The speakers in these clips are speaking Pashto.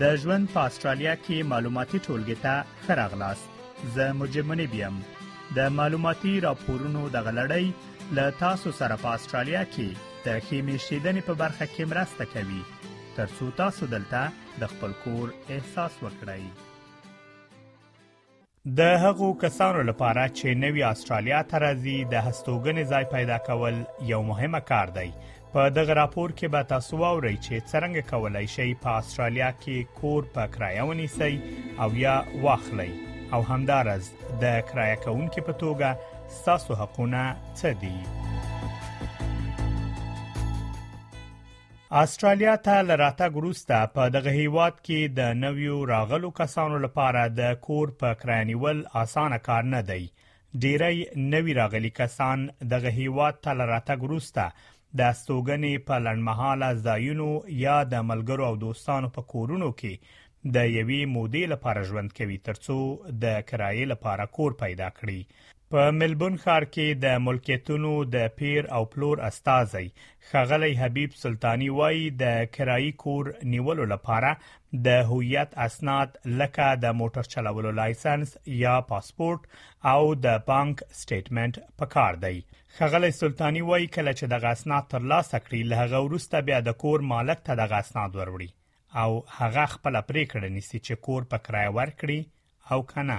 د ژوند په استرالیا کې معلوماتي ټولګې ته ښه راغلاست زه مجب منیب یم د معلوماتي راپورونو دغه لړۍ له تاسو سره په استرالیا کې د ښې میشتېدنې په برخه کې مرسته کوي ترڅو تاسو دلته د خپل کور احساس وکړئ د هغو کسانو لپاره چې نوي استرالیا ته راځي د هستوګنې ځای پیدا کول یو مهمه کار دی په دغه راپور کې به تاسو واورئ چې څنګه کولای شئ په استرالیا کې کور په کرایه ونیسئ او یا واخلئ او همدارز د کرایه کونکو په توګه تاسو حقونه څه دي استرالیا ته له راتګ وروسته په دغه هیواد کې د نویو راغلو کسانو لپاره د کور په کرانیول اسانه کار نه دی ډیری نوی راغلي کسان دغه هیواد ته له راتګ وروسته د استوګنې په لړمحاله ځایونو یا د ملګرو او دوستانو په کورونو کې د یوې مودې لپاره ژوند کوي ترڅو د کرایې لپاره کور پیدا کړي په ملبون ښار کې د ملکیتونو د پیر او پلور استازی خغلی حبیب سلطانی وایي د کرایي کور نیولو لپاره د هویت اسناد لکه د موټر چلولو لایسنس یا پاسپورت او د بانک سټیټمنټ پکار دی خغلی سلطانی وایي کله چې د غسنات تر لاسه کړی له غورسته بیا د کور مالک ته د غسنات وروړي او هغه خپل پریکړه نیسی چې کور په کرایه ورکړي او کنه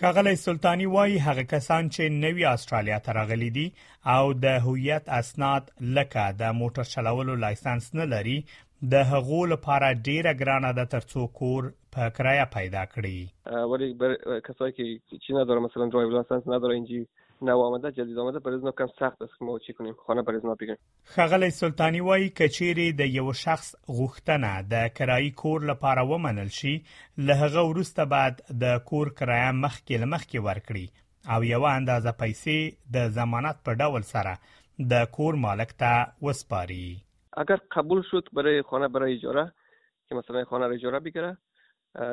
ښاغلی سلطانی وایي هغه کسان چې نوی استرالیا ته راغلي دي او د هویت اسناد لکه د موټر چلولو لایسنس نه لري د هغو لپاره ډیره ګرانه ده ترڅو کور په کرایه پیدا کړي ولی بر... کسایی که چی نداره مثلا درایو لایسنس نداره اینجی نو آمده جدید آمده برای اونا کم سخت است که ما چی کنیم خانه برای اونا بگیریم ښاغلی سلطاني وایي که چیرې د یو شخص غوښتنه د کرایي کور لپاره ومنل شي له هغه وروسته بعد د کور کرایه مخکې لمخکې ورکړي او یو اندازه پیسې د ضمانت په ډول سره د کور مالک ته وسپاري اگر قبول شد برای خانه برای اجاره که مثلا خانه را اجاره بگیره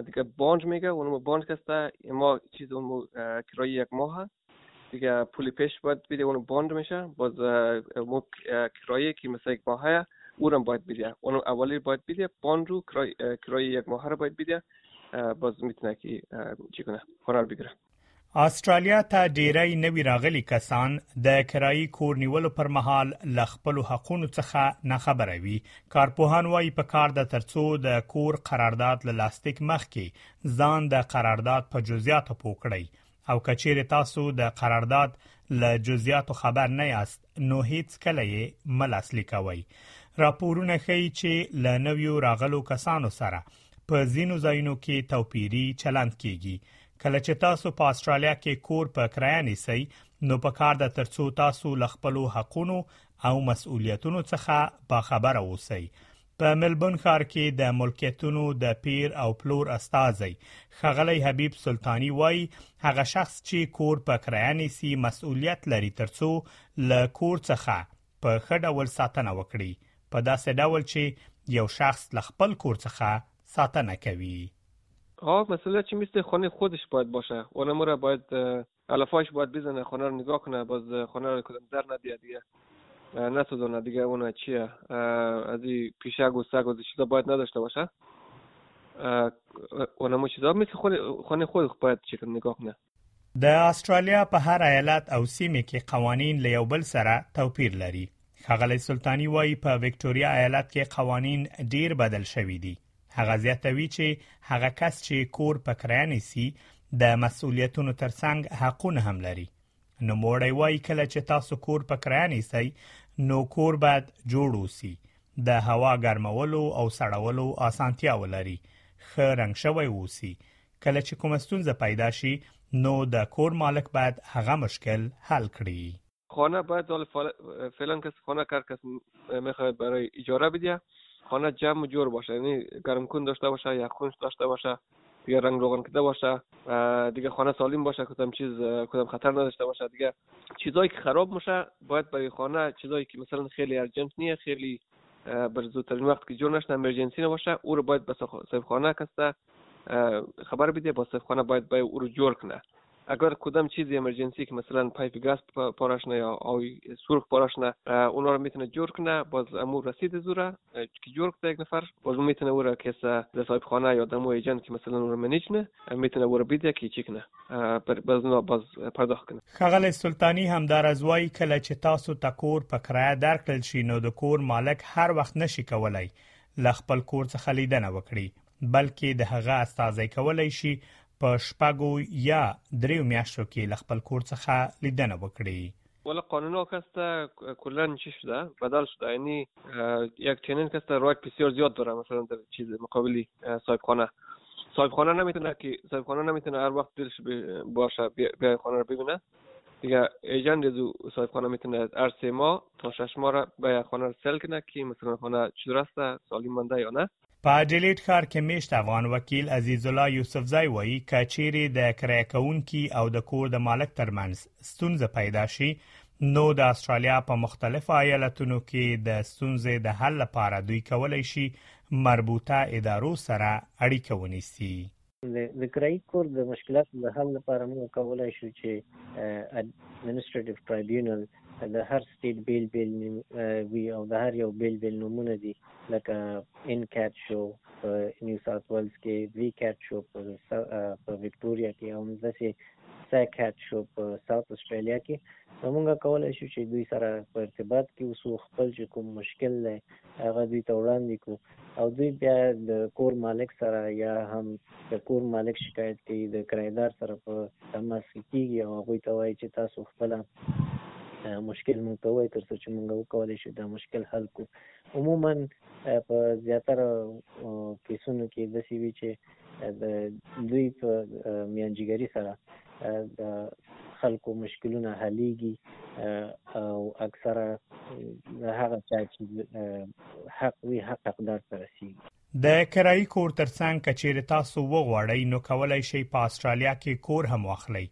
دیگه بانج میگه اونمو بانج کسته ما چیز اونمو کرای یک ماه دیگه پول پیش باید بیده اونو باند میشه باز مو کرایه که مثلا یک ماهه او رو باید بیده اونو اولی باید بیده باند رو کرایه یک ماهه رو باید بیده باز میتونه که چی کنه قرار بگیره آسترالیا ته ډیری نوي راغلي کسان د کرایي کور نیولو پر مهال له خپل حقونو څخه نه خبره وي کارپوهان وایي په کار د ترڅو د کور قرارداد له لاستیک مخکې ځان د قرارداد په جزئیاتو پوکړی او کچیر تاسو د قرارداد له جزئیاتو خبر نه یاست نو هیڅ کله یې ملاس لیکوي راپورونه ښیي چې له نویو راغلو کسانو سره په ځینو ځایونو کې توپیری چلند کیږي کله چې تاسو په استرالیا کې کور په کرایه نیسئ نو په کار د ترڅو تاسو له خپل حقوقو او مسؤلیتونو څخه باخبره اوسئ په ملبون ښار کې د ملکیتونو د پیر او پلور استازی خغلی حبیب سلطانی وای هغه شخص چې کور په کرایه نیسی مسؤلیت لري ترڅو له کور څخه په ښه ډول ساتنه وکړي په داسې ډول چې یو شخص له خپل کور څخه ساتنه کوي ها مسئولیت چی میسته خانه خودش باید باشه اونمره باید حالا فاش باید بزنه خونه رو نگاه کنه باز خونه رو کدام در ندیه دیگه نسوزانه دیگه اون چیه از این پیشک و سگ و چیزا باید نداشته باشه اونمو چیزا مثل خونه خود باید چیکن نگاه کنه د استرالیا په هر ایالت او سیمه کې قوانین له یو بل سره توپیر لري خغلی سلطانی وایي په وکټوریا ایالت کې قوانین ډیر بدل شوی دي هغه زیاتوي چې هغه کس چې کور په کرایه نیسي د مسؤلیتونو ترڅنګ حقونه هم لري نو موړی وایي کله چې تاسو کور په کرایه نیسئ نو کور باید جوړ اوسي د هوا ګرمولو او سړولو اسانتیا ولري خه رنگ شوی اوسي کله چې کومه ستونزه پیدا شي نو د کور مالک باید هغه مشکل حل کړي خانه باید حال فعلا کس خانه کار کس میخواد برای اجاره بده خانه جمع جور باشه یعنی گرم کن داشته باشه یا خونش داشته باشه دیگه رنگ روغن کده باشه دیگه خانه سالم باشه کدام چیز کدام خطر نداشته باشه دیگه چیزایی که خراب میشه باید برای خانه چیزایی که مثلا خیلی ارجنت نیه خیلی بر زودترین وقت که جور نشن امرجنسی نباشه او رو باید به صاحب خانه کسته خبر بده با صاحب خانه باید باید او رو جور کنه اګر کدام چیز ایمرجنسی که مثلا پایپ گاز پارش نه یا آوی سورخ پارش نه اونا را میتونه جور کنه باز امو رسید زوره که جور کده یک نفر باز اون میتونه او را کس در صاحب خانه یا دمو ایجن که مثلا اون را منیج نه میتونه او را بیده که چی کنه باز اونا باز پرداخت کنه. ښاغلی سلطاني همداراز وايي، کله چې تاسو ته کور په کرایه درکړل شي، نو د کور مالک هر وخت نه شي کولای له خپل کور څخه لیدنه وکړي. بلکې د هغه استازی کولای شي په شپږو یا دریو میاشتو کې له خپل کور څخه لیدنه وکړي. ولا قانونا کسته کلا چی شده بدل شده یعنی یک چنین کسته رایت بسیار زیاد داره مثلا در چیز مقابلی صاحب خانه صاحب خانه نمیتونه که صاحب خانه نمیتونه هر وقت دلش باشه بیای خانه رو ببینه دیگه ایجنت از صاحب خانه میتونه هر سه ماه تا شش ماه را به خانه رو سل کنه که مثلا خانه چی درسته سالم مانده یا نه په اډیلیډ ښار کې میشت افغان وکیل عزیز الله یوسفزای وایي کچيري د کرایه کونکي او د کور د مالک ترمنځ ستونزه پیدا شي نو د استرالیا په مختلفو ایالتونو کې د ستونزې د حل لپاره دوی کولای شي مربوطه ادارو سره اړیکه ونیسي د کرایي کور د مشکلاتو د حل لپاره موږ کولای شو چې اډمنستریټیو ټرایبیونل د هر سټیټ بیل بیل وي او د هر یو بیل بیل نومونه دي لکه ان کیټ شو په نیو ساوث ویلز کې وی کیټ شو په وکټوریا کې او داسې سا کیټ شو په ساوث استرالیا کې نو موږ کولای شو چې دوی سره په ارتباط کې اوسو خپل چې کوم مشکل دی هغه دوی ته وړاندې کړو او دوی بیا د کور مالک سره یا هم د کور مالک شکایت کوي، د کرایه دار سره په تماس کې کېږي او هغوی ته وايي چې تاسو خپله مشکل موږ ته ووایئ تر څو چې موږ وکولای شو دا مشکل حل کړو. عموماً په زیاتره کیسونو کې داسې وي چې د دوی په میانجیګری سره د خلکو مشکلونه حلیږي او اکثره هغه چا چې حق وی حق حقدار ته رسیږي د کرایي کور ترڅنګ کچېر تاسو وغواړئ نو کولای شئ په استرالیا کې کور هم واخلئ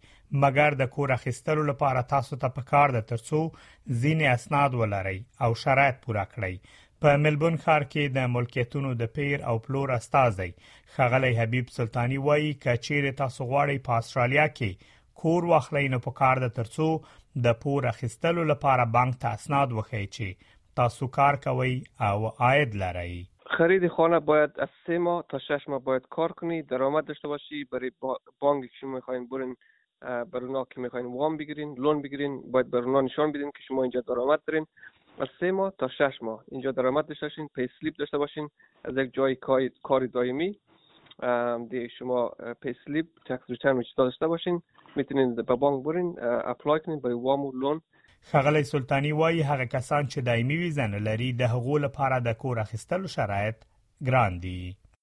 مګر د کور اخیستلو لپاره تاسو ته پکار ده ترڅو ځینې اسناد ولرئ او شرایط پوره کړئ په ملبون ښار کې د ملکیتونو د پیر او پلور استازی خغلی حبیب سلطانی وایي کچیر تاسو غواړئ په استرالیا کې کور واخلئ نو په کار د ترڅو د پور اخیستلو لپاره بانک ته اسناد وخی چې تاسو کار کوئ او عاید لرئ خرید خانه باید از سه ماه تا شش ماه باید کار کنی درآمد داشته باشی برای بانک که شما میخواین برین برای اونا که میخواین وام بگیرین لون بگیرین باید برای اونا نشان بدین که شما اینجا درآمد دارین از سه ماه تا شش ماه اینجا درآمد داشته باشین پی سلیپ داشته باشین از یک جای کار دائمی دی شما پی سلیپ تکس ریترن و داشته باشین میتونین به بانک برین اپلای کنین به وام و لون خغلی سلطانی وای هغه کسان چې دایمي ویزه نه لري د هغو لپاره د کور اخیستلو شرایط ګران دي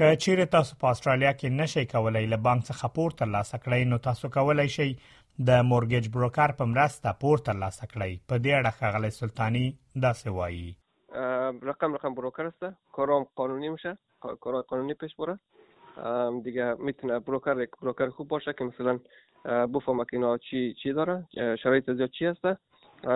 که چیرې تاسو په استرالیا کې نشئ کولای له بانک څخه پور ترلاسه کړئ نو تاسو کولای شئ د مورګیج بروکر په مرسته پور ترلاسه کړئ په دې اړه ښاغلی سلطانی داسې وایي رقم رقم بروکر است کارام قانونی میشه کارای قانونی پیش بره دیگه میتونه بروکر یک بروکر خوب باشه که مثلا بفهمه که اینا چی چی داره شرایط زیاد چی هسته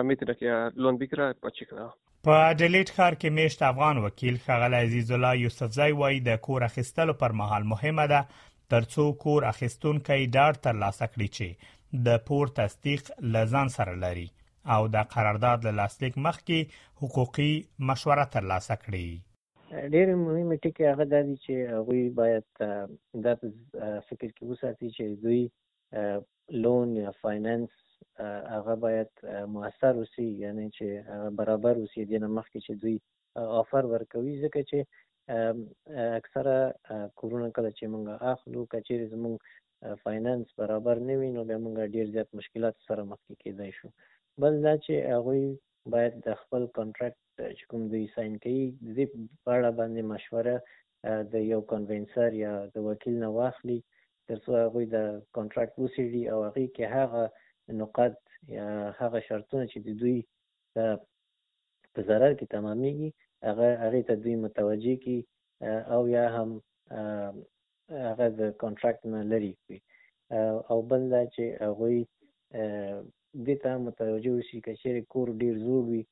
میتونه که لون بگیره با چی کنه په اډلیډ ښار کې میشت افغان وکیل ښاغلی عزیز الله یوسفزی وایي د کور اخیستلو پر مهال مهمه ده ترڅو کور اخیستونکي ډاډ ترلاسه کړي چې د پور تصدیق له ځان سره لري او د قرارداد له لاسلیک مخکې حقوقي مشوره ترلاسه کړي ډېر مهم ټکی هغه دا دی چې هغوی باید دا فکر کې وساتي چې دوی لون یا فاینانس هغه باید موثر اوسي یعنی چې هغه برابر اوسي د نه مخکې چې دوی آفر ورکوي ځکه چې اکثره کورونه کله چې موږ اخلو کچېرې زموږ فاینانس برابر نه وي نو بیا موږ ډیر زیات مشکلات سره مخ کېدای شو بل دا چې هغوی باید د خپل کانټراکټ چې کوم دوی ساين کوي د دې په اړه باندې مشوره د یو کنوینسر یا د وکیل نه واخلي ترڅو هغوی د کانټراکټ وسیړي او هغه کې هغه نقاط یا هغه شرطونه چې د دوی په ضرر کې تمامېږي هغه هغه ته دوی متوجه کی او یا هم هغه د کانټراکټ نه لري کی او بل دا چې هغه دې ته متوجه وشي کچېرې کور ډیر زوړ وي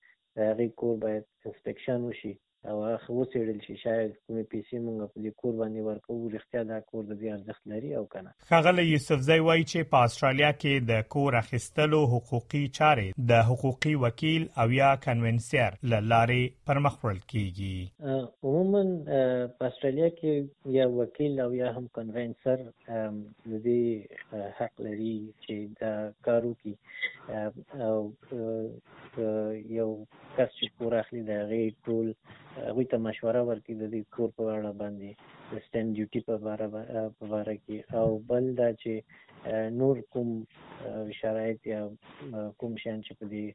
هغه کور باید انسپکشن وشي دا به ښه وڅېړل شي، شاید کومې پیسې موږ په دې کور باندې ورکوو، رښتیا دا کور د دوی ارزښت لري او که نه. ښاغلی یوسفزی وايي چې په اسټرالیا کې د کور اخیستلو حقوقي چارې د حقوقي وکیل او یا کنوینسیر له لارې پرمخ وړل کېږي. عموماً په اسټرالیا کې یا وکیل او یا هم کنوینسر د دې حق لري چې دا کار وکړي او که یو کس چې کور اخلي د هغې ټول هغوی ته مشوره ورکړي د دې کور په اړه باندې د سټیمپ ډیوټي په باره په باره کې او بل دا چې نور کوم شرایط یا کوم شان چې په دې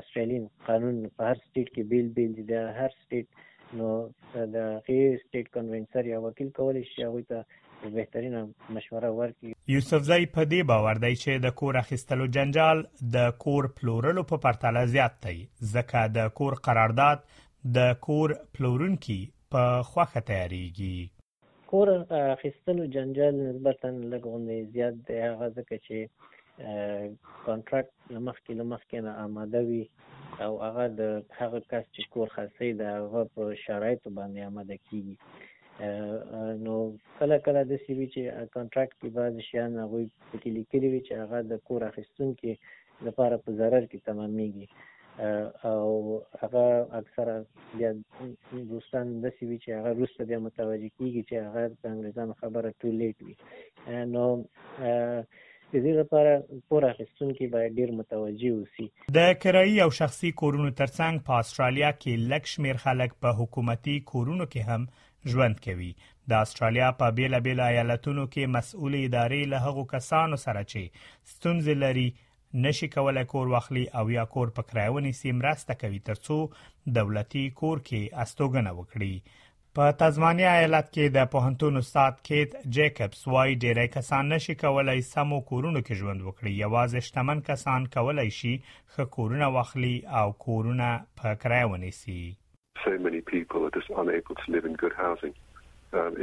استرالین قانون په هر سټیټ کې بیل بیل دي د هر سټیټ نو د هغې سټیټ کنوینسر یا وکیل کولی شي هغوی ته چې بهترینه مشوره ورکړي. یوسفزی په دې باور دی چې د کور اخیستلو جنجال د کور پلورلو په پرتله زیات دی ځکه د کور قرارداد د کور پلورونکي په خوښه تیاریږي. کور اخیستلو جنجال نسبتا لږ غوندې زیات دی هغه ځکه چې کانټراکټ لمخکې لمخکې نه آماده وي او هغه د هغه کس چې کور خرڅوي د هغه په شرایطو باندې آماده کیږي نو کله کله د سی وی چې کانټراکټ کې بعض شیان هغه پکې لیکلي وي چې هغه د کور اخیستونکو لپاره په ضرر کې تمامېږي او هغه اکثره بیا دوستان د سی وی چې هغه روسته بیا متوجه کیږي چې هغه د انګریزانو خبره ټو لیټ وي نو د دې لپاره پور اخیستونکي باید ډیر متوجه اوسي. د کرایي او شخصي کورونو ترڅنګ په اسټرالیا کې لږ شمېر خلک په حکومتي کورونو کې هم ژوند کوي. د اسټرالیا په بیلا بیلو ایالتونو کې مسؤلې ادارې له هغو کسانو سره چې ستونزې لري نشي کولای کور واخلي او یا کور په کرایه ونیسي مرسته کوي ترڅو دولتي کور کې استوګنه وکړي. په تزمانیا ایالت کې د پوهنتون استاد کیت جیکبس وایي ډیری کسان نشي کولای سمو کورونو کې ژوند وکړي یوازې شتمن کسان کولای شي ښه کورونه واخلي او کورونه په کرایه ونیسي So many people are just unable to live in good housing. Um,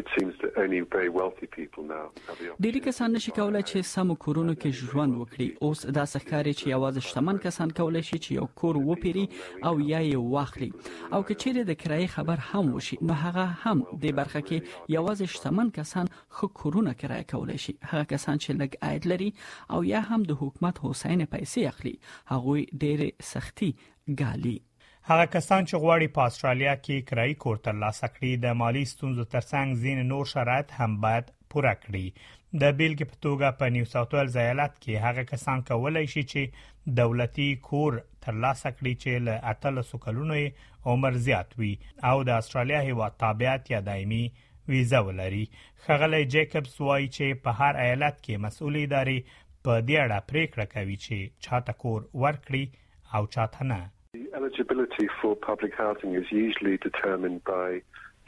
ډیری کسان نشي کولای چې سم کورونو کې ژوند وکړي اوس دا ښکاري چې یوازې شتمن کسان کولای شي چې یو کور وپیري او یا یې واخلي او که چیرې د کرایې خبر هم وشي نو هغه هم د برخه کې یوازې شتمن کسان خو کورونه کرایه کولای شي هغه کسان چې لګ عاید لري او یا هم د حکومت حسین پیسې اخلي هغه ډېر سختي ګالي هغه کسان چې غواړي په استرالیا کې کرایي کور ترلاسه کړي د مالی ستونزو ترڅنګ ځین نور شرایط هم باید پوره کړي د بیلګې په توګه په نیو ساوث ویلز ایالت کې هغه کسان کولای شي چې دولتي کور ترلاسه کړي چې له 13 کلونو عمر زیات وي او د استرالیا هیوا تابعیت یا دایمي ویزه ولري خغلی جیکبس وایي چې په هر ایالت کې مسؤل ادارې په دې اړه پریکړه کوي چې چاته کور ورکړي او چاته نه The eligibility for public housing is usually determined by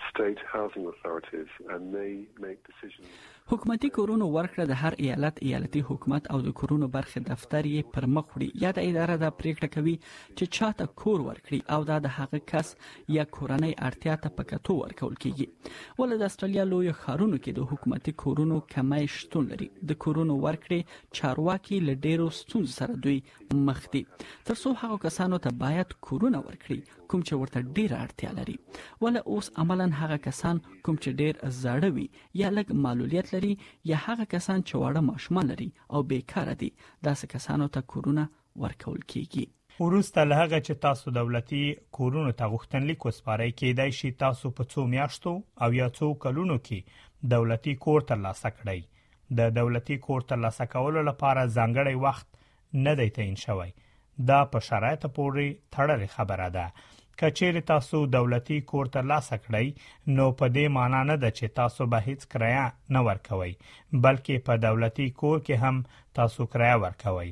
state housing authorities and they make decisions حکومتي کورونو ورکړه د هر ایالت ایالتي حکومت او د کورونو برخه دفتر یې پر مخ وړي یا د اداره دا پریکړه کوي چې چاته کور ورکړي او دا د هغه کس یا کورنۍ اړتیا ته په کتو ورکول کیږي ول د استرالیا لوی خارونو کې د حکومتي کورونو کمی شتون لري د کورونو ورکړې چارواکي له ډیرو ستونزو سره دوی مخ دي تر څو هغه کسانو ته باید کورونه ورکړي کوم چې ورته ډیره اړتیا لري ول اوس عملا هغه کسان کوم چې ډیر زړه وي یا لګ معلولیت لري یا هغه کسان چې واړه ماشومان لري او بیکار دي داسې کسانو ته کورونه ورکول کیږي وروسته له هغه چې تاسو دولتي کورونو ته غوښتنلیک وسپارئ کېدای شي تاسو په څو میاشتو او یا څو کلونو کې دولتي کور ترلاسه کړئ د دولتي کور ترلاسه کولو لپاره ځانګړی وخت نه دی تعین شوی دا په شرایط پورې تړلې خبره ده کچېر تاسو دولتي کور تر لاسه کړئ نو په دې معنی نه ده چې تاسو به هیڅ کرایه نه ورکوي بلکې په دولتي کور کې هم تاسو کرایه ورکوي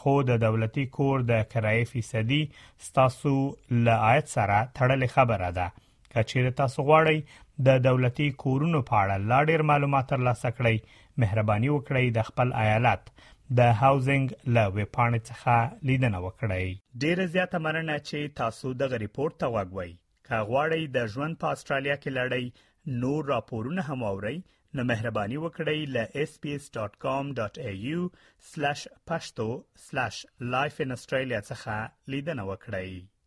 خو د دولتي کور د کرایې فیصدي ستاسو له عاید سره تړلې خبره ده کچیر تاسو غواړئ د دولتي کورونو په اړه لا ډیر معلومات ترلاسه کړئ مهرباني وکړئ د خپل ایالت د هاوزینګ له ویب پاڼې څخه لیدنه وکړئ ډیره زیاته مننه چې تاسو د غری پورت ته وګوي که غواړئ د ژوند په استرالیا کې لړۍ نور راپورونه هم اورئ نو مهرباني وکړئ ل sps.com.au/pashto/lifeinaustralia څخه لیدنه وکړئ